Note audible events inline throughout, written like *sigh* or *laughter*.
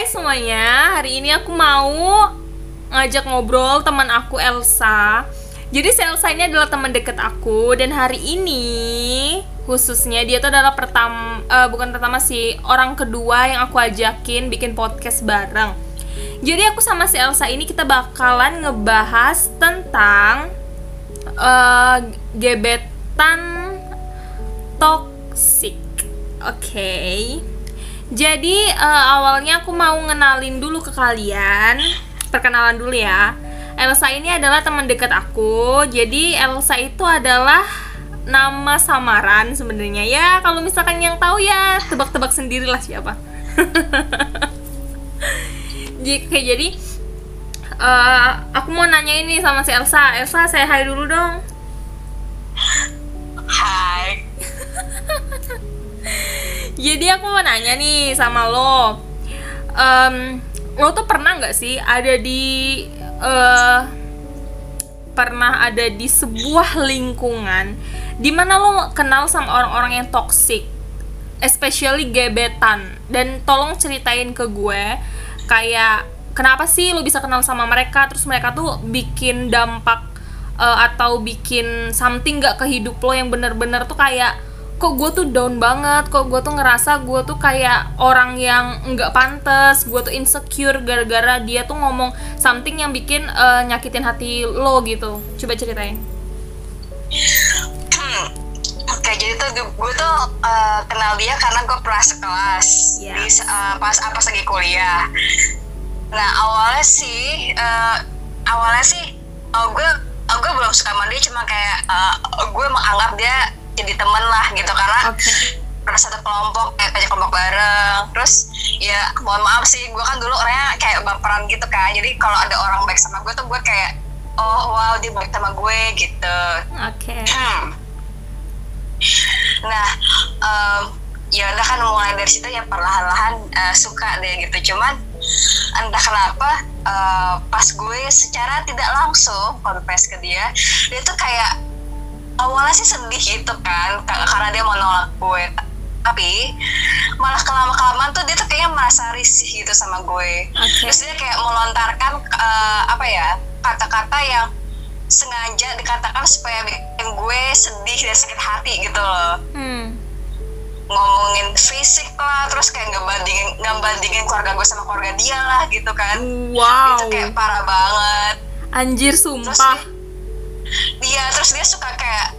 Hai semuanya, hari ini aku mau ngajak ngobrol teman aku Elsa. Jadi si Elsa ini adalah teman deket aku dan hari ini khususnya dia tuh adalah pertama bukan pertama sih orang kedua yang aku ajakin bikin podcast bareng. Jadi aku sama si Elsa ini kita bakalan ngebahas tentang eh, gebetan toxic. Oke. Jadi eh, awalnya aku mau ngenalin dulu ke kalian. Perkenalan dulu ya. Elsa ini adalah teman dekat aku. Jadi Elsa itu adalah nama samaran sebenarnya ya. Kalau misalkan yang tahu ya tebak-tebak sendirilah siapa. *laughs* Jadi kayak jadi eh, aku mau nanya ini sama si Elsa. Elsa saya hai dulu dong. Hai. *laughs* Jadi aku mau nanya nih sama lo, Em, lo tuh pernah nggak sih ada di eh pernah ada di sebuah lingkungan di mana lo kenal sama orang-orang yang toxic, especially gebetan. Dan tolong ceritain ke gue kayak kenapa sih lo bisa kenal sama mereka, terus mereka tuh bikin dampak eh, atau bikin something nggak ke hidup lo yang bener-bener tuh kayak kok gue tuh down banget kok gue tuh ngerasa gue tuh kayak orang yang nggak pantas gue tuh insecure gara-gara dia tuh ngomong something yang bikin eh, nyakitin hati lo gitu coba ceritain Hmm. Oke, jadi tuh gue, gue tuh eh, kenal dia karena gue pernah sekelas Iya. di eh, pas apa lagi kuliah. Nah awalnya sih, eh, awalnya sih, oh, gue oh, gue belum suka sama dia cuma kayak eh, gue menganggap dia jadi temen lah gitu karena oke. pernah satu kelompok kayak kayak kelompok bareng. Terus ya mohon maaf sih gue kan dulu orangnya kayak baperan gitu kan. Jadi kalau ada orang baik sama gue tuh gue kayak oh wow dia baik sama gue gitu. Oke. Hmm. Nah, em, ya udah kan mulai dari situ ya perlahan-lahan eh, suka deh gitu. Cuman entah kenapa eh, pas gue secara tidak langsung confess ke dia, dia tuh kayak awalnya sih sedih gitu kan ka- karena dia mau nolak gue. Tapi malah kelama kelamaan tuh dia tuh kayaknya merasa risih gitu sama gue. Oke. Terus dia kayak melontarkan eh, apa ya kata-kata yang sengaja dikatakan supaya bikin gue sedih dan sakit hati gitu loh hmm ngomongin fisik lah terus kayak ngebandingin ngebandingin keluarga gue sama keluarga dia lah gitu kan wow itu kayak parah banget anjir terus sumpah dia, dia terus dia suka kayak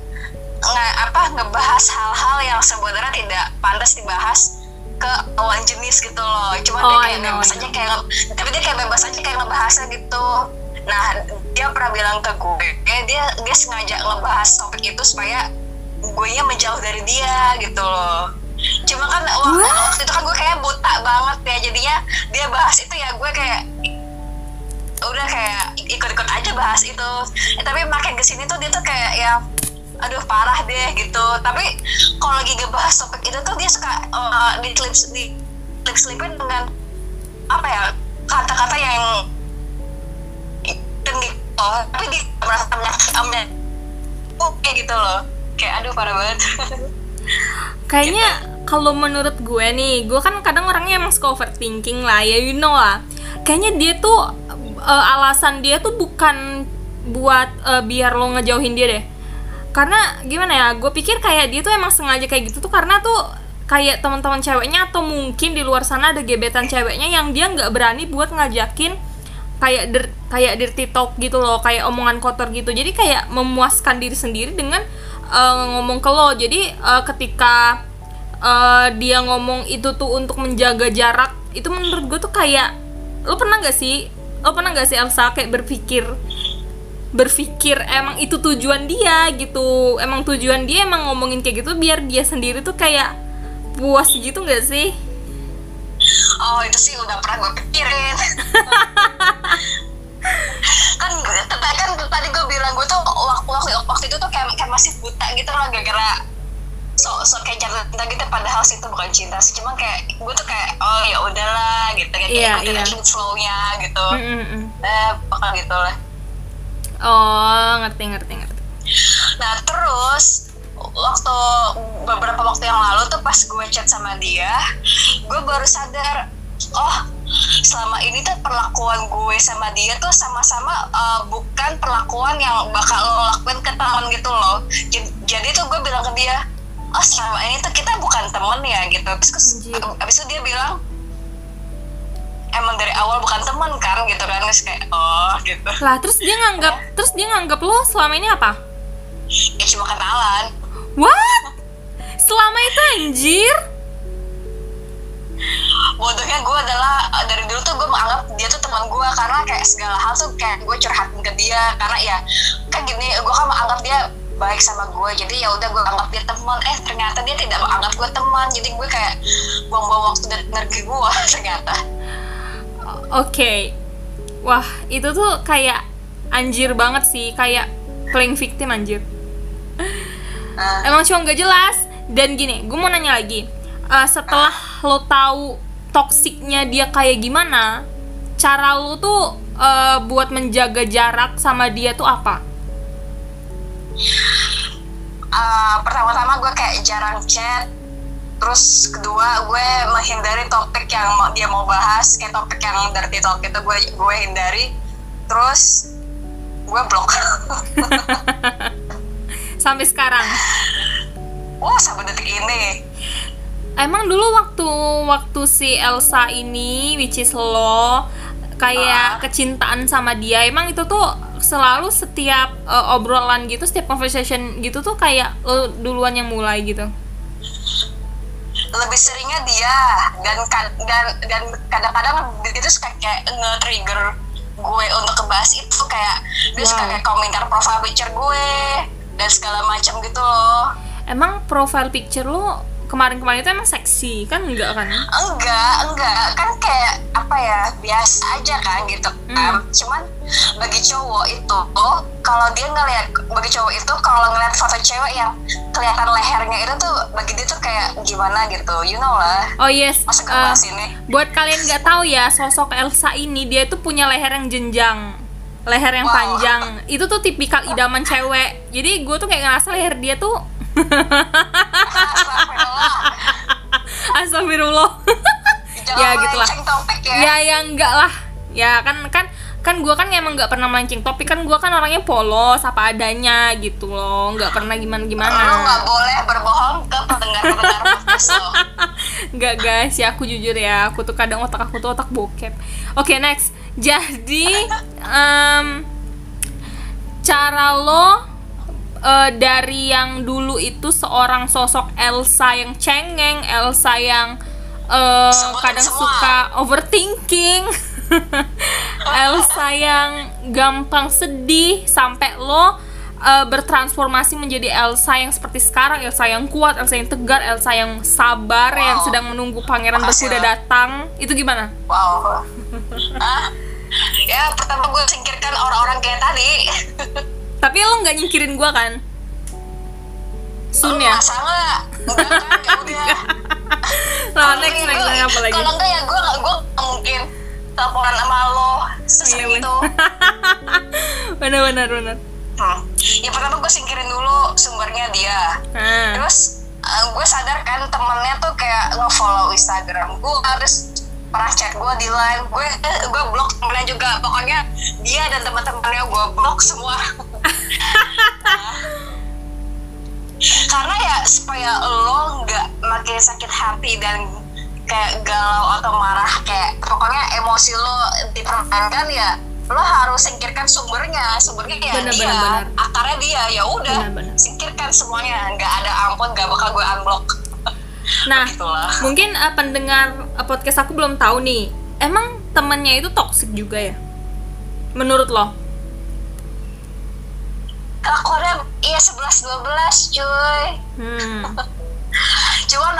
nge, apa ngebahas hal-hal yang sebenarnya tidak pantas dibahas ke lawan jenis gitu loh. Cuma Oh, dia kayak bebas aja kayak tapi dia kayak bebas aja kayak ngebahasnya gitu. Nah dia pernah bilang ke gue eh, dia dia sengaja ngebahas topik itu supaya gue nya menjauh dari dia gitu loh. Cuma kan waktu, What? waktu itu kan gue kayak buta banget ya jadinya dia bahas itu ya gue kayak udah kayak ikut-ikut aja bahas itu. Eh, tapi makin ke sini tuh dia tuh kayak yang aduh parah deh gitu. Tapi kalau lagi ngebahas topik itu tuh dia suka uh, di clip di clip selipin dengan apa ya kata-kata yang tinggi. Oh, tapi di merasa menyakitkan oke gitu loh. Kayak aduh parah banget. *laughs* Kayaknya kalau menurut gue nih gue kan kadang orangnya emang suka overthinking lah ya you know lah. Kayaknya dia tuh eh, alasan dia tuh bukan buat eh, biar lo ngejauhin dia deh. Karena gimana ya gue pikir kayak dia tuh emang sengaja kayak gitu tuh karena tuh kayak teman-teman ceweknya atau mungkin di luar sana ada gebetan ceweknya yang dia nggak berani buat ngajakin kayak dir, kayak dirty talk gitu loh kayak omongan kotor gitu. Jadi kayak memuaskan diri sendiri dengan eh, ngomong ke lo. Jadi eh, ketika eh, dia ngomong itu tuh untuk menjaga jarak itu menurut gue tuh kayak lo pernah nggak sih lo pernah nggak sih Elsa kayak berpikir berpikir emang itu tujuan dia gitu? Emang tujuan dia emang ngomongin kayak gitu biar dia sendiri tuh kayak puas gitu nggak sih? Oh itu sih udah pernah gue pikirin. *laughs* Kan tadi kan tadi gue bilang gue tuh waktu waktu, waktu itu tuh kayak, kayak masih buta gitu loh gara-gara so so kayak cinta gitu padahal sih itu bukan cinta sih. Cuma kayak gue tuh kayak oh ya udahlah gitu. Kayak Iya, ikutin iya. aja flow-nya gitu. Mm-mm-mm. eh pokoknya gitu lah. Oh ngerti ngerti ngerti. Nah terus waktu beberapa waktu yang lalu tuh pas gue chat sama dia, gue baru sadar, oh selama ini tuh perlakuan gue sama dia tuh sama-sama uh, bukan perlakuan yang bakal lo lakuin ke teman gitu loh. Jadi, jadi tuh gue bilang ke dia oh selama ini tuh kita bukan temen ya gitu. Terus abis itu dia bilang emang dari awal bukan teman kan gitu kan. Terus kayak oh gitu. Lah terus dia nganggap *laughs* terus dia nganggap lo selama ini apa? Ya cuma kenalan. What? Selama itu anjir? Bodohnya gue adalah uh, dari dulu tuh gue menganggap dia tuh teman gue karena kayak segala hal tuh kayak gue curhatin ke dia. Karena ya kan gini gue kan menganggap dia baik sama gue jadi ya udah gue anggap dia teman. Eh ternyata dia tidak menganggap gue teman jadi gue kayak buang-buang waktu dan energi gue *laughs* ternyata. Oke. Wah itu tuh kayak anjir banget sih kayak playing victim anjir. Nah, emang cuma nggak jelas. Dan gini gue mau nanya lagi. Eh, setelah lo tahu toksiknya dia kayak gimana cara lo tuh eh, buat menjaga jarak sama dia tuh apa uh, pertama-tama gue kayak jarang chat. Terus kedua gue menghindari topik yang dia mau bahas kayak topik yang dirty talk itu gue gue hindari. Terus gue blok. *laughs* Sampai sekarang? Wah sampai detik ini. Emang dulu waktu waktu si Elsa ini which is lo kayak Ah. kecintaan sama dia emang itu tuh selalu setiap eh, obrolan gitu setiap conversation gitu tuh kayak lo duluan yang mulai gitu? Lebih seringnya dia dan kad- dan dan kadang-kadang dia tuh suka kayak nge-trigger gue untuk ngebahas itu kayak dia suka kayak komentar profile picture gue dan segala macam gitu loh. Emang profile picture lo kemarin-kemarin itu emang seksi kan? Enggak kan? Enggak enggak. Kan kayak apa ya biasa aja kan gitu kan. Cuman bagi cowok itu kalau dia ngelihat bagi cowok itu kalau ngeliat foto cewek yang kelihatan lehernya itu tuh bagi dia tuh kayak gimana gitu you know lah. Oh yes. Masa gue eh, bahas ini. buat kalian nggak tahu ya sosok Elsa ini dia tuh punya leher yang jenjang. Leher yang Wow. panjang. Itu tuh tipikal idaman cewek. Jadi gue tuh kayak ngerasa leher dia tuh *laughs* *laughs* Astagfirullah. Ya, gitulah. ya, ya ya enggak lah. Ya kan kan kan gue kan emang nggak pernah melenceng topik. Kan gue kan orangnya polos apa adanya gitu loh. Nggak pernah gimana gimana nggak boleh berbohong ke pendengar-pendengar podcast lo. *laughs* Enggak guys, ya aku jujur ya, aku tuh kadang otak aku tuh otak bokep. Oke next, jadi *laughs* em, cara lo eh, dari yang dulu itu seorang sosok Elsa yang cengeng, Elsa yang Sebutin kadang semua. suka overthinking, *laughs* Elsa yang gampang sedih sampai lo eh, bertransformasi menjadi Elsa yang seperti sekarang, Elsa yang kuat, Elsa yang tegar, Elsa yang sabar, yang Wow. sedang menunggu pangeran Makasih berkuda ya. datang. Itu gimana? wow *laughs* ah ya pertama gue singkirkan orang-orang kayak tadi *laughs* Tapi lo nggak nyingkirin gua kan? Sun ya? Nah, *laughs* Kalau next, next, apa lagi? Kalau enggak ya gue gue mungkin teleponan sama lo sesering Iya, itu. *laughs* bener, bener, bener. Hmm. Ya pertama gue singkirin dulu sumbernya dia. Nah, Terus gue sadar kan temennya tuh kayak nge-follow Instagram gue harus pernah chat gue di line gue gue blok temennya juga. Pokoknya dia dan teman-temannya gue blok semua. *laughs* Karena ya supaya lo nggak makin sakit hati dan kayak galau atau marah kayak pokoknya emosi lo dipermainkan ya lo harus singkirkan sumbernya. Sumbernya ya Bener, dia bener, bener. akarnya dia. Ya udah singkirkan semuanya. Nggak ada ampun nggak bakal gue unblock nah Itulah. *laughs* mungkin eh, pendengar eh, podcast aku belum tahu nih. Emang temennya itu toxic juga ya? Menurut lo? kelakuannya iya 11 12 cuy Hmm. *laughs* cuman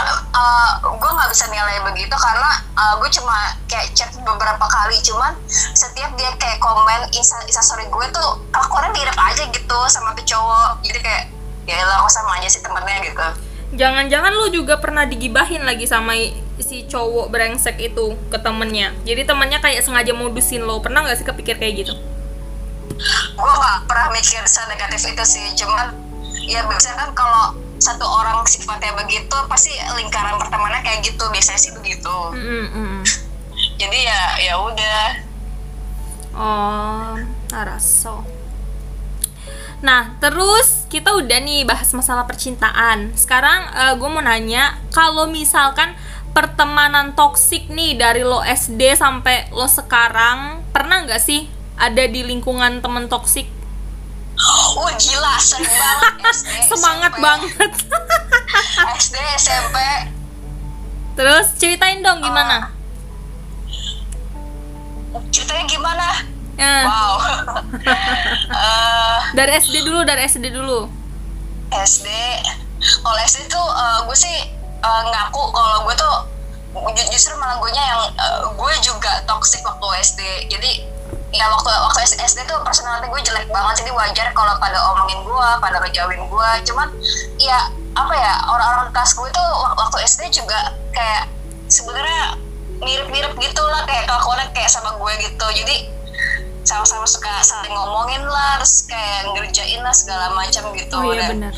gue nggak bisa nilai begitu karena gue cuma kayak chat beberapa kali cuman setiap dia kayak komen insta story gue tuh kelakuannya mirip aja gitu sama tuh cowok jadi kayak ya lah kok sama aja sih temennya gitu Jangan-jangan lu juga pernah digibahin lagi sama si cowok brengsek itu ke temennya. Jadi temennya kayak sengaja modusin lo. Pernah nggak sih kepikir kayak gitu? gue nggak pernah mikir senegatif itu sih cuman ya biasanya kan kalau satu orang sifatnya begitu pasti lingkaran pertemanannya kayak gitu biasanya sih begitu Mm-mm-mm. jadi ya ya udah Oh, Araso. Nah, terus kita udah nih bahas masalah percintaan. Sekarang gue mau nanya, kalau misalkan pertemanan toksik nih dari lo SD sampai lo sekarang, pernah nggak sih ada di lingkungan temen toksik? oh gila sering banget SD *laughs* Semangat SMP. banget. *laughs* SD SMP terus ceritain dong gimana? ceritanya gimana Eh, wow. *laughs* Eh, dari SD dulu, dari SD dulu. SD kalau SD tuh eh, gue sih eh, ngaku kalau gue tuh ju- justru malah gue yang eh, gue juga toxic waktu SD jadi ya waktu waktu SD tuh personality gue jelek banget. Jadi wajar kalau pada omongin gue pada ngejauhin gue. Cuman ya apa ya orang-orang kelas gue tuh wak- waktu SD juga kayak sebenarnya mirip-mirip gitu lah kayak kelakuannya kayak sama gue gitu. Jadi sama-sama suka saling ngomongin lah terus kayak ngerjain lah segala macam gitu Oh iya Dan- benar.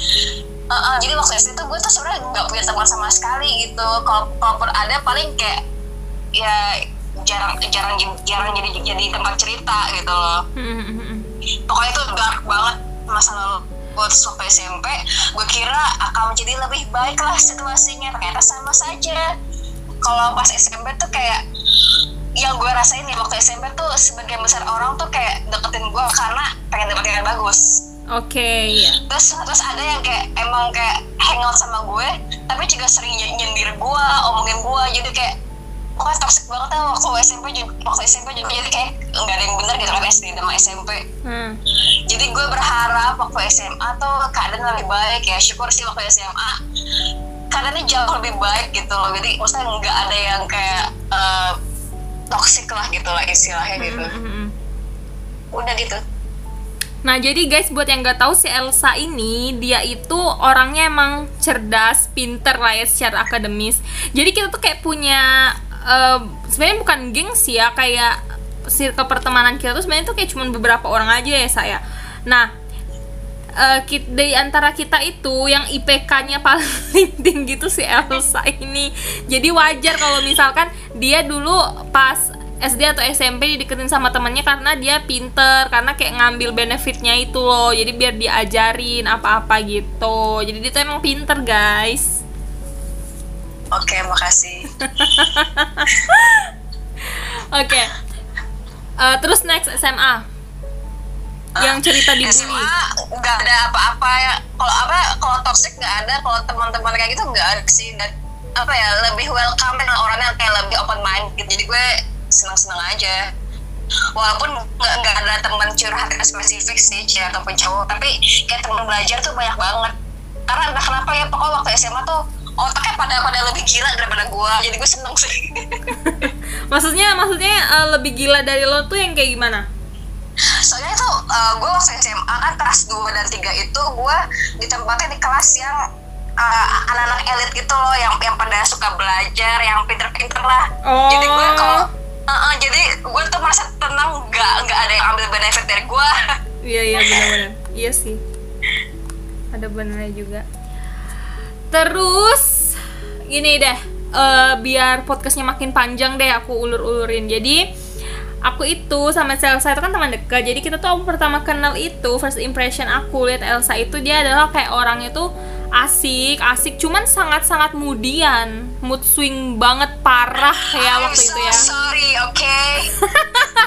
Uh, uh, jadi waktu SD tuh gue tuh sebenarnya nggak punya teman sama sekali gitu. Kalau kalaupun ada paling kayak ya jarang jarang jarang jadi jadi tempat cerita gitu loh. Hmm. Pokoknya itu dark banget masa lalu gue waktu SMP gue kira akan menjadi lebih baik lah situasinya ternyata sama saja kalau pas SMP tuh kayak yang gue rasain nih waktu SMP tuh sebagian besar orang tuh kayak deketin gue karena pengen dapetin yang bagus Oke, ya. terus terus ada yang kayak emang kayak hangout sama gue tapi juga sering ny- nyindir gue omongin gue jadi kayak pokoknya toxic banget lah waktu SMP juga waktu SMP juga jadi kayak nggak ada yang benar gitu kan SD sama SMP Hmm. jadi gue berharap waktu SMA tuh keadaan lebih baik ya syukur sih waktu SMA keadaannya jauh lebih baik gitu loh jadi maksudnya nggak ada yang kayak eh, toxic lah gitu lah istilahnya gitu Hmm, hmm, udah gitu Nah jadi guys buat yang nggak tahu si Elsa ini dia itu orangnya emang cerdas, pinter lah ya secara akademis. Jadi kita tuh kayak punya eh, sebenarnya bukan geng sih ya kayak circle pertemanan kita tuh sebenarnya tuh kayak cuman beberapa orang aja ya saya. Nah eh, kit- dari antara kita itu yang IPK-nya paling *laughs* tinggi tuh si Elsa ini. Jadi wajar kalau misalkan dia dulu pas SD atau SMP dideketin sama temennya karena dia pinter, karena kayak ngambil benefitnya itu loh. Jadi biar diajarin apa-apa gitu. Jadi dia tuh emang pinter guys. oke makasih *laughs* Oke. Eh, terus next SMA. Yang cerita di bully. SMA nggak ada apa-apa ya. Kalau apa kalau toxic nggak ada kalau teman-teman kayak gitu nggak ada sih. Dan apa ya lebih welcome dan orangnya kayak lebih open mind gitu. Jadi gue senang-senang aja. Walaupun nggak ada teman curhat yang spesifik sih cewek ataupun cowok. Tapi kayak teman belajar tuh banyak banget. Karena entah kenapa ya? Pokoknya waktu SMA tuh otaknya pada pada lebih gila daripada gue jadi gue seneng sih. *laughs* Maksudnya maksudnya eh, lebih gila dari lo tuh yang kayak gimana? Soalnya itu uh, gue waktu SMA kan kelas 2 dan 3 itu gue ditempatin di kelas yang uh, anak-anak elit gitu loh yang yang pada suka belajar yang pinter-pinter lah Oh. jadi gue kalau uh, uh, jadi gue tuh merasa tenang nggak nggak ada yang ambil benefit dari gue Iya iya *laughs* benar-benar. Iya sih. Ada benernya juga. Terus gini deh, eh, biar podcastnya makin panjang deh aku ulur-ulurin. Jadi aku itu sama si Elsa itu kan teman dekat. Jadi kita tuh aku pertama kenal itu first impression aku lihat Elsa itu dia adalah kayak orangnya tuh asik, asik cuman sangat-sangat mudian, mood swing banget parah ya I'm waktu so itu ya. sorry oke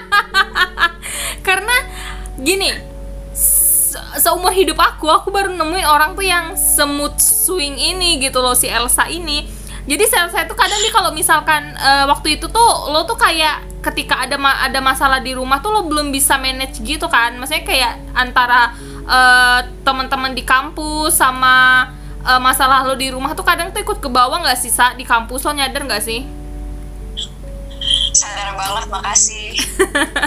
*laughs* karena gini se- seumur hidup aku aku baru nemuin orang tuh yang semut swing ini gitu loh si Elsa ini jadi si Elsa itu kadang nih kalau misalkan eh, waktu itu tuh lo tuh kayak ketika ada ma- ada masalah di rumah tuh lo belum bisa manage gitu kan. Maksudnya kayak antara eh, teman-teman di kampus sama eh, masalah lo di rumah tuh kadang tuh ikut ke bawah nggak sih sa? Di kampus lo nyadar nggak sih? Sadar banget makasih.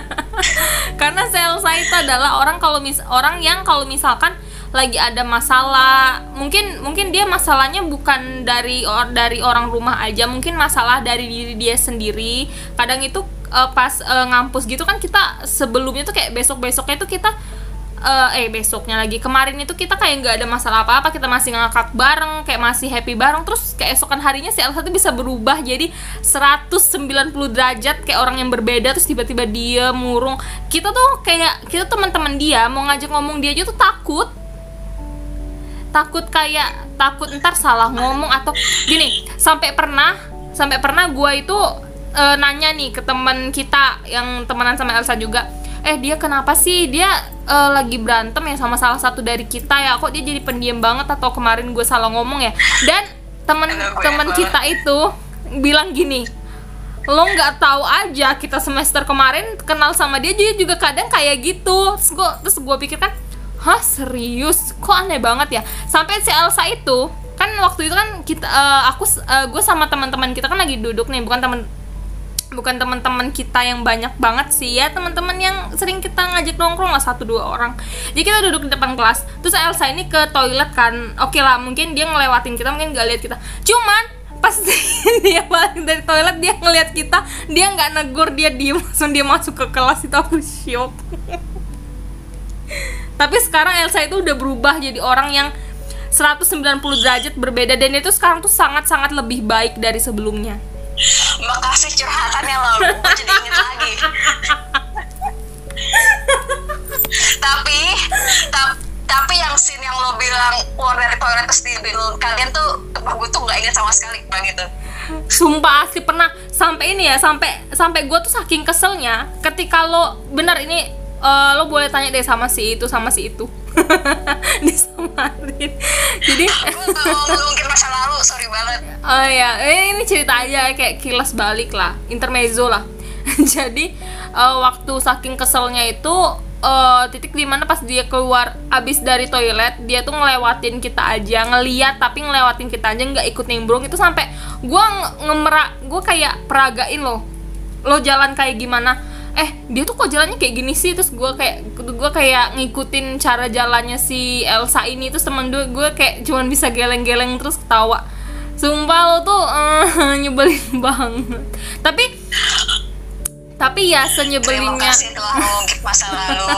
*laughs* Karena Selsa itu adalah orang kalau mis orang yang kalau misalkan lagi ada masalah. Mungkin mungkin dia masalahnya bukan dari or dari orang rumah aja mungkin masalah dari diri dia sendiri. Kadang itu eh, pas eh, ngampus gitu kan kita sebelumnya tuh kayak besok besoknya tuh kita eh, eh besoknya lagi kemarin itu kita kayak nggak ada masalah apa-apa kita masih ngakak bareng kayak masih happy bareng. Terus keesokan harinya si Elsa tuh bisa berubah jadi 190 derajat kayak orang yang berbeda terus tiba-tiba dia murung. Kita tuh kayak kita teman-teman dia mau ngajak ngomong dia aja tuh takut takut kayak takut ntar salah ngomong atau gini sampai pernah sampai pernah gua itu eh, nanya nih ke teman kita yang temenan sama Elsa juga eh dia kenapa sih? Dia eh, lagi berantem ya sama salah satu dari kita ya? Kok dia jadi pendiam banget atau kemarin gue salah ngomong ya? Dan temen gue temen kita itu bilang gini lo nggak tahu aja kita semester kemarin kenal sama dia dia juga kadang kayak gitu. Terus gue terus gue pikir kan hah serius? Kok aneh banget ya? Sampai si Elsa itu kan waktu itu kan kita eh, aku gue sama teman-teman kita kan lagi duduk nih bukan teman bukan teman-teman kita yang banyak banget sih ya teman-teman yang sering kita ngajak nongkrong lah satu dua orang. Jadi kita duduk di depan kelas terus Elsa ini ke toilet kan oke lah mungkin dia ngelewatin kita mungkin gak lihat kita. Cuman pas *laughs* dia balik dari toilet dia ngeliat kita dia nggak negur dia diem *laughs* langsung dia masuk ke kelas itu aku shock *laughs* tapi sekarang Elsa itu udah berubah jadi orang yang 190 derajat berbeda. Dan itu sekarang tuh sangat-sangat lebih baik dari sebelumnya. Makasih curhatannya lo gue jadi inget lagi. Tapi ta- tapi yang scene yang lo bilang keluar dari toilet terus di kalian tuh gue tuh nggak inget sama sekali bang gitu. Sumpah asli pernah sampai ini ya sampai sampai gue tuh saking keselnya ketika lo benar ini eh, lo boleh tanya deh sama si itu sama si itu. *laughs* Disamarin. Jadi mengungkit masa lalu sorry banget. Oh ya eh, ini cerita aja kayak kilas balik lah intermezzo lah. *laughs* Jadi eh, waktu saking keselnya itu eh, titik di mana pas dia keluar abis dari toilet dia tuh ngelewatin kita aja ngeliat tapi ngelewatin kita aja nggak ikut nimbrung. Itu sampai gue ngemerak gue kayak peragain loh. Lo jalan kayak gimana eh dia tuh kok jalannya kayak gini sih? Terus gue kayak gue kayak ngikutin cara jalannya si Elsa ini. Terus temen gue gue kayak cuman bisa geleng-geleng terus ketawa. Sumpah lo tuh eh, *laughs* nyebelin banget. Tapi tapi ya senyebelinnya kasih telah mengungkit masa lalu. *laughs*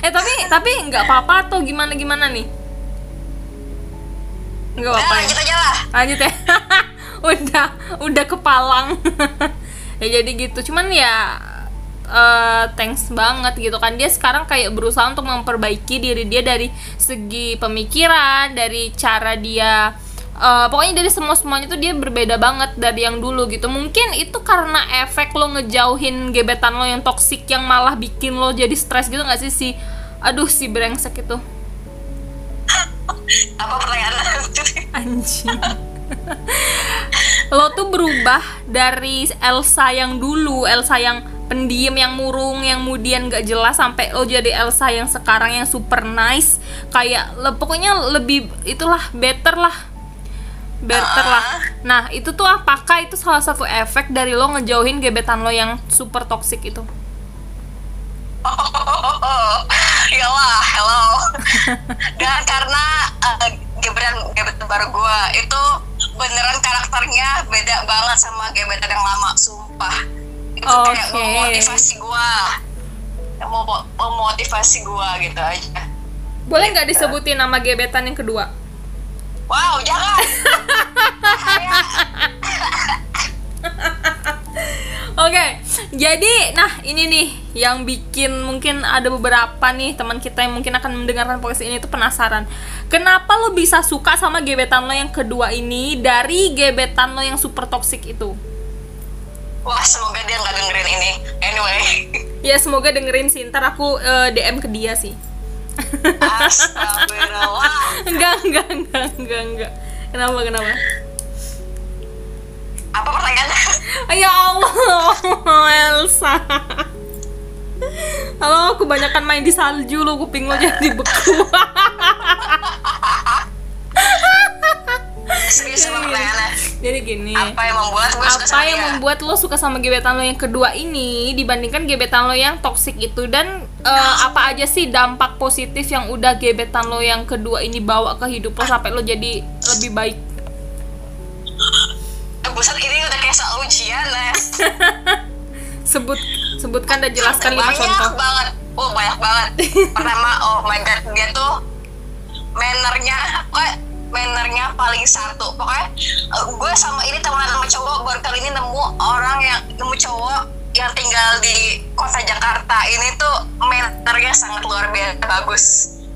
Eh tapi tapi nggak apa-apa tuh. Gimana gimana nih? Nggak apa-apa ya? lanjut aja lah. Lanjut ya. *laughs* Udah udah kepalang. Ya jadi gitu. Cuman ya eh, thanks banget gitu kan. Dia sekarang kayak berusaha untuk memperbaiki diri dia dari segi pemikiran dari cara dia eh, pokoknya dari semua semuanya tuh dia berbeda banget dari yang dulu gitu. Mungkin itu karena efek lo ngejauhin gebetan lo yang toksik yang malah bikin lo jadi stres gitu nggak sih si aduh si brengsek itu? Apa pertanyaan Anjing. Lo tuh berubah dari Elsa yang dulu, Elsa yang pendiam, yang murung, yang kemudian gak jelas sampai lo jadi Elsa yang sekarang yang super nice, kayak le- pokoknya lebih itulah better lah. Better lah. Nah, itu tuh apakah itu salah satu efek dari lo ngejauhin gebetan lo yang super toxic itu? *laughs* ya lah hello dan *laughs* karena uh, gebetan gebetan baru gue itu beneran karakternya beda banget sama gebetan yang lama sumpah itu kayak Oke. memotivasi gue mau memotivasi gue gitu aja Boleh nggak disebutin nama gebetan yang kedua? wow jangan. *laughs* Oke, jadi nah ini nih yang bikin mungkin ada beberapa nih teman kita yang mungkin akan mendengarkan podcast ini tuh penasaran. Kenapa lo bisa suka sama gebetan lo yang kedua ini dari gebetan lo yang super toxic itu? Wah semoga dia nggak dengerin ini anyway Ya semoga dengerin sih, ntar aku eh, DM ke dia sih. astagfirullah enggak, enggak, enggak, enggak, enggak. Kenapa, kenapa? apa pertanyaannya Ya Allah, Elsa. Halo, kebanyakan main di salju lo, kuping lo jadi beku. *laughs* serius apa pertanyaannya jadi gini. apa yang membuat gue suka apa sama yang dia? membuat lo suka sama gebetan lo yang kedua ini dibandingkan gebetan lo yang toksik itu? Dan eh, apa aja sih dampak positif yang udah gebetan lo yang kedua ini bawa ke hidup lo sampai lo jadi lebih baik? Eh, buset ini udah kayak soal ujian lah *laughs* sebut sebutkan dan jelaskan lima banyak contoh. banget. Oh banyak banget. *laughs* Pertama oh my god dia tuh mannernya. Pokoknya mannernya paling satu. Pokoknya uh, gue sama ini temenan sama cowok baru kali ini nemu orang yang nemu cowok yang tinggal di kota Jakarta. Ini tuh mannernya sangat luar biasa bagus.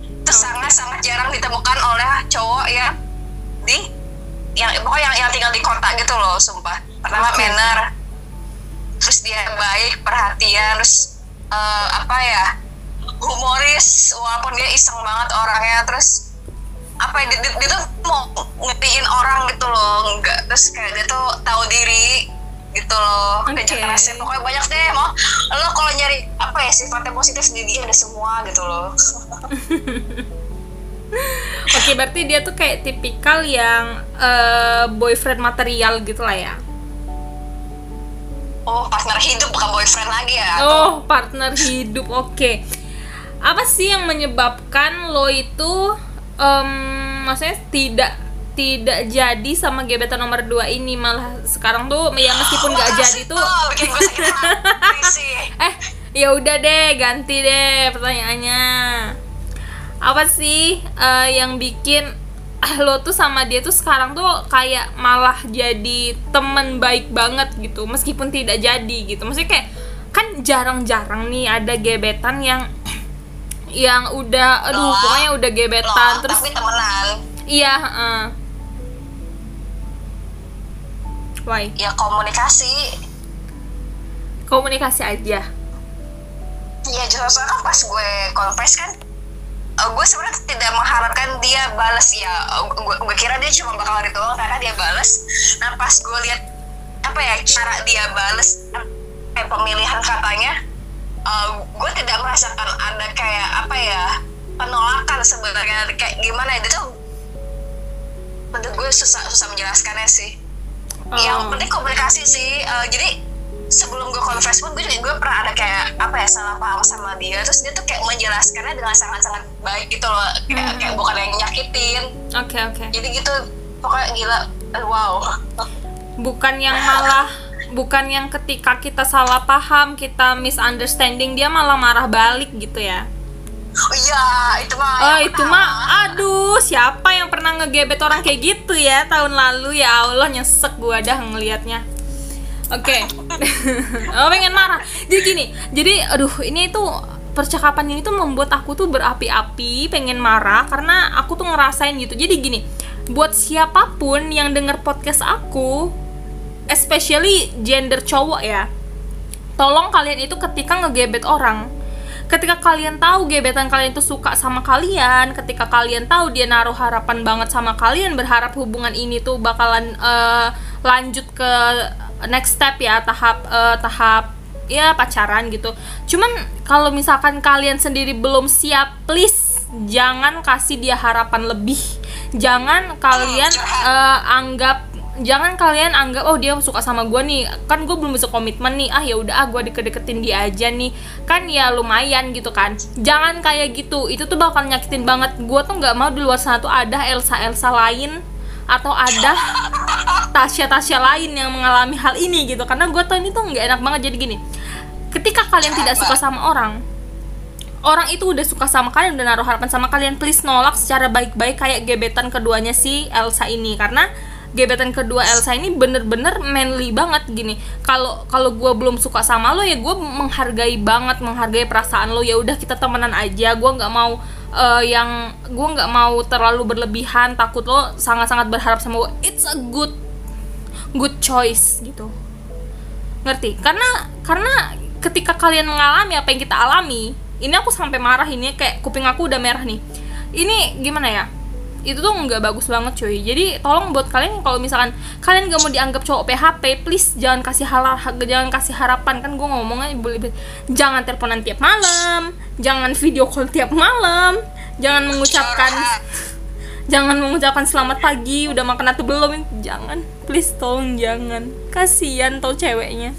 Itu sangat sangat jarang ditemukan oleh cowok ya di yang pokoknya yang, yang tinggal di kota gitu loh sumpah. Pertama Oke. manner terus dia baik perhatian terus eh, apa ya humoris walaupun dia iseng banget orangnya terus apa ya dia, dia- dia tuh mau ngetiin orang gitu loh enggak terus kayak dia tuh tahu diri gitu loh Oke. kerja kerasnya pokoknya banyak deh mau lo kalau nyari apa ya sifatnya positif di dia ada semua gitu loh *laughs* Oke, berarti dia tuh kayak tipikal yang eh, boyfriend material gitu lah ya. oh partner hidup bukan boyfriend lagi ya Oh, partner hidup. Oke. Apa sih yang menyebabkan lo itu em, maksudnya tidak tidak jadi sama gebetan nomor 2 ini. Malah sekarang tuh ya meskipun nggak jadi tuh. oh, *laughs* eh ya udah deh ganti deh pertanyaannya. Apa sih eh, yang bikin ah, *laughs* lo tuh sama dia tuh sekarang tuh kayak malah jadi temen baik banget gitu meskipun tidak jadi gitu. Maksudnya kayak kan jarang-jarang nih ada gebetan yang yang udah aduh Loh, pokoknya udah gebetan Loh, terus tapi temenan. Iya heeh. why? Ya komunikasi. Komunikasi aja. Iya jelas soalnya kan pas gue confess kan eh, gue sebenarnya tidak mengharapkan dia balas ya Eh, gue, gue kira dia cuma bakal doang karena dia balas nah pas gue lihat apa ya cara dia balas kayak pemilihan katanya eh, gue tidak merasakan ada kayak apa ya penolakan sebenarnya. Kayak gimana ya dia tuh menurut gue susah susah menjelaskannya sih. Yang Oh. penting komunikasi sih. Eh, jadi sebelum gue confess pun gue juga gue pernah ada kayak apa ya salah paham sama dia. Terus dia tuh kayak menjelaskannya dengan sangat-sangat baik gitu loh. Kayak, Hmm. kayak bukan yang nyakitin. Oke oke. Jadi gitu pokoknya gila. Wow. *laughs* Bukan yang malah bukan yang ketika kita salah paham kita misunderstanding dia malah marah balik gitu ya. Oh iya itu mah oh itu mah aduh siapa yang pernah ngegebet orang kayak gitu ya tahun lalu? Ya Allah nyesek gua dah ngelihatnya oke. *laughs* Oh pengen marah. Jadi gini jadi aduh ini tuh percakapan ini tuh membuat aku tuh berapi-api pengen marah karena aku tuh ngerasain gitu. Jadi gini buat siapa pun yang denger podcast aku especially gender cowok ya tolong kalian itu ketika ngegebet orang ketika kalian tahu gebetan kalian itu suka sama kalian ketika kalian tahu dia naruh harapan banget sama kalian berharap hubungan ini tuh bakalan eh, lanjut ke next step ya tahap eh, tahap ya pacaran gitu. Cuman kalau misalkan kalian sendiri belum siap please jangan kasih dia harapan lebih. Jangan kalian eh, anggap jangan kalian anggap oh dia suka sama gue nih. Kan gue belum bisa komitmen nih. Ah ya udah ah gue deket-deketin dia aja nih. Kan ya lumayan gitu kan. Jangan kayak gitu. Itu tuh bakal nyakitin banget. Gue tuh nggak mau di luar sana tuh ada Elsa Elsa lain atau ada Tasya Tasya lain yang mengalami hal ini gitu. Karena gue tau ini tuh nggak enak banget. Jadi gini ketika kalian tidak suka sama orang orang itu udah suka sama kalian udah naruh harapan sama kalian please nolak secara baik-baik kayak gebetan keduanya si Elsa ini. Karena gebetan kedua Elsa ini bener-bener manly banget gini. Kalau kalau gue belum suka sama lo ya gue menghargai banget menghargai perasaan lo. Ya udah kita temenan aja. Gue nggak mau eh, yang gue nggak mau terlalu berlebihan. Takut lo sangat-sangat berharap sama gue it's a good good choice gitu. Ngerti? Karena karena ketika kalian mengalami apa yang kita alami ini aku sampai marah ini kayak kuping aku udah merah nih. Ini gimana ya itu tuh nggak bagus banget cuy. Jadi tolong buat kalian kalau misalkan kalian gak mau dianggap cowok PHP please jangan kasih hal jangan kasih harapan. Kan gue ngomongnya boleh jangan teleponan tiap malam jangan video call tiap malam jangan mengucapkan jangan mengucapkan selamat pagi udah makan atau belum jangan. Please tolong jangan. Kasihan tau ceweknya.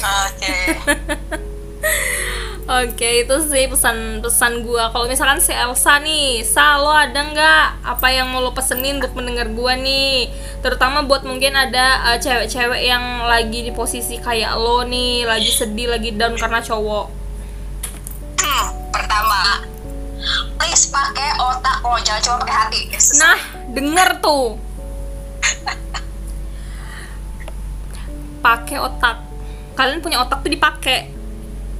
Oke *laughs* Oke itu sih pesan-pesan gue Kalau misalkan si Elsa nih Sa lo ada nggak apa yang mau lo pesenin buat mendengar gue nih? Terutama buat mungkin ada eh, cewek-cewek uh, yang lagi di posisi kayak lo nih Lagi sedih, lagi down karena cowok. Hmm, pertama Please pakai otak lo, jangan cuma pakai hati. Sesuai. Nah, denger tuh. *laughs* Pakai otak. Kalian punya otak tuh dipakai.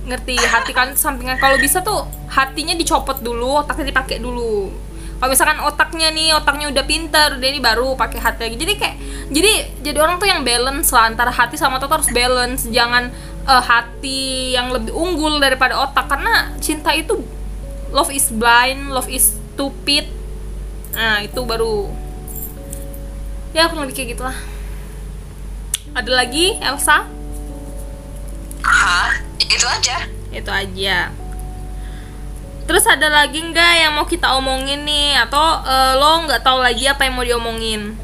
Ngerti? Hati tuh sampingan. Kalau bisa tuh hatinya dicopot dulu, otaknya dipakai dulu. Kalau misalkan otaknya nih, otaknya udah pinter, udah ini baru pakai hati lagi. Jadi kayak jadi jadi orang tuh yang balance lah antara hati sama otak harus balance. Jangan eh, hati yang lebih unggul daripada otak karena cinta itu love is blind, love is stupid. Nah, itu baru ya kurang lebih kayak gitulah. Ada lagi Elsa? Hah? Itu aja Itu aja. Terus ada lagi nggak yang mau kita omongin nih atau eh, lo nggak tahu lagi apa yang mau diomongin?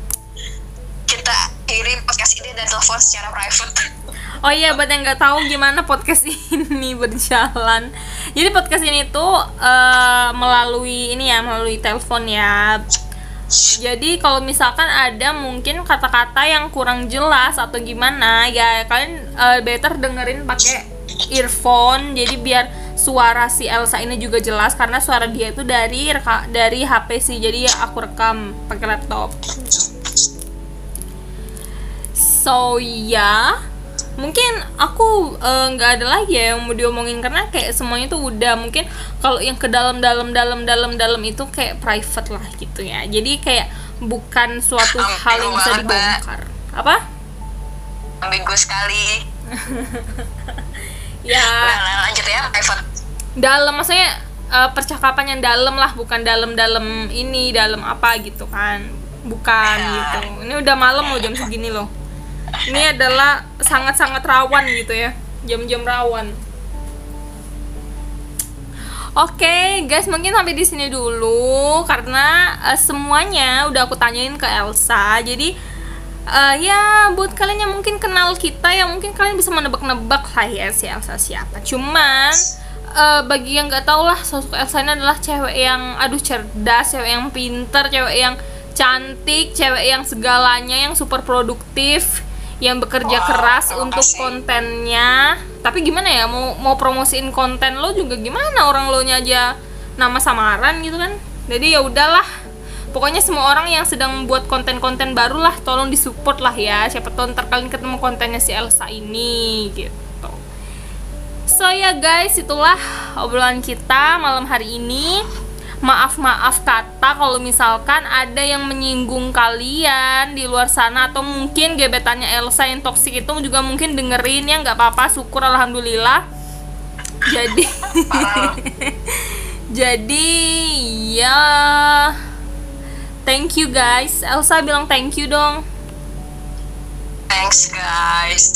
kita kirim podcast ini dan telepon secara private Oh iya, buat yang nggak tahu gimana podcast *laughs* ini berjalan. Jadi podcast ini tuh eh, melalui ini ya, melalui telepon ya. Jadi kalau misalkan ada mungkin kata-kata yang kurang jelas atau gimana, ya kalian eh, better dengerin pakai earphone. Jadi biar suara si Elsa ini juga jelas karena suara dia itu dari reka- dari HP sih. Jadi aku rekam pakai laptop. So ya, mungkin aku eh, nggak ada lagi ya yang mau diomongin karena kayak semuanya tuh udah mungkin kalau yang ke dalam dalam dalam dalam dalam itu kayak private lah gitu ya. Jadi kayak bukan suatu Ambigu hal yang bisa dibongkar. Apa? ambigu sekali *laughs* Ya. Lanjut ya private dalam maksudnya eh, percakapan yang dalam lah bukan dalam-dalam ini dalam apa gitu kan. Bukan gitu. Ini udah malam loh jam segini loh. Ini adalah sangat-sangat rawan gitu ya. Jam-jam rawan. Oke, guys, mungkin sampai di sini dulu. Karena eh, semuanya udah aku tanyain ke Elsa. Jadi eh, ya buat kalian yang mungkin kenal kita ya mungkin kalian bisa menebak-nebak lah ya si Elsa siapa. Cuman eh, bagi yang nggak tahu lah sosok Elsa ini adalah cewek yang aduh cerdas, cewek yang pinter, cewek yang cantik, cewek yang segalanya yang super produktif, yang bekerja Wow, keras untuk kasih. kontennya. Tapi gimana ya mau mau promosiin konten lo juga gimana orang lo nya aja nama samaran gitu kan. Jadi ya udahlah. Pokoknya semua orang yang sedang membuat konten-konten baru lah tolong disupport lah ya. Siapa tahu ntar kalian ketemu kontennya si Elsa ini gitu. So ya guys, itulah obrolan kita malam hari ini. Maaf-maaf kata kalau misalkan ada yang menyinggung kalian di luar sana atau mungkin gebetannya Elsa yang toksik itu juga mungkin dengerin ya nggak apa-apa syukur alhamdulillah. Jadi *laughs* jadi ya thank you guys. Elsa bilang thank you dong. thanks guys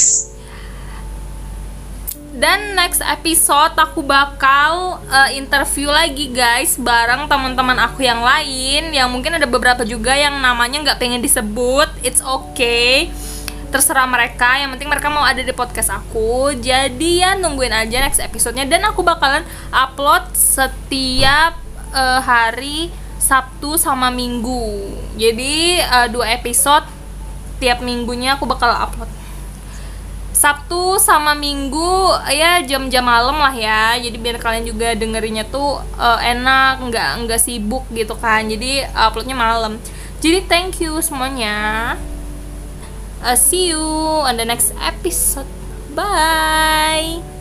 Dan next episode aku bakal uh, interview lagi guys bareng teman-teman aku yang lain yang mungkin ada beberapa juga yang namanya nggak pengen disebut. It's okay. Terserah mereka, yang penting mereka mau ada di podcast aku. Jadi ya nungguin aja next episodenya dan aku bakalan upload setiap uh, hari Sabtu sama Minggu. Jadi uh, dua episode tiap minggunya aku bakal upload. Sabtu sama Minggu ya jam-jam malam lah ya. Jadi biar kalian juga dengerinnya tuh eh, enak nggak nggak sibuk gitu kan. Jadi uploadnya malam. Jadi thank you semuanya. Eh, see you on the next episode. Bye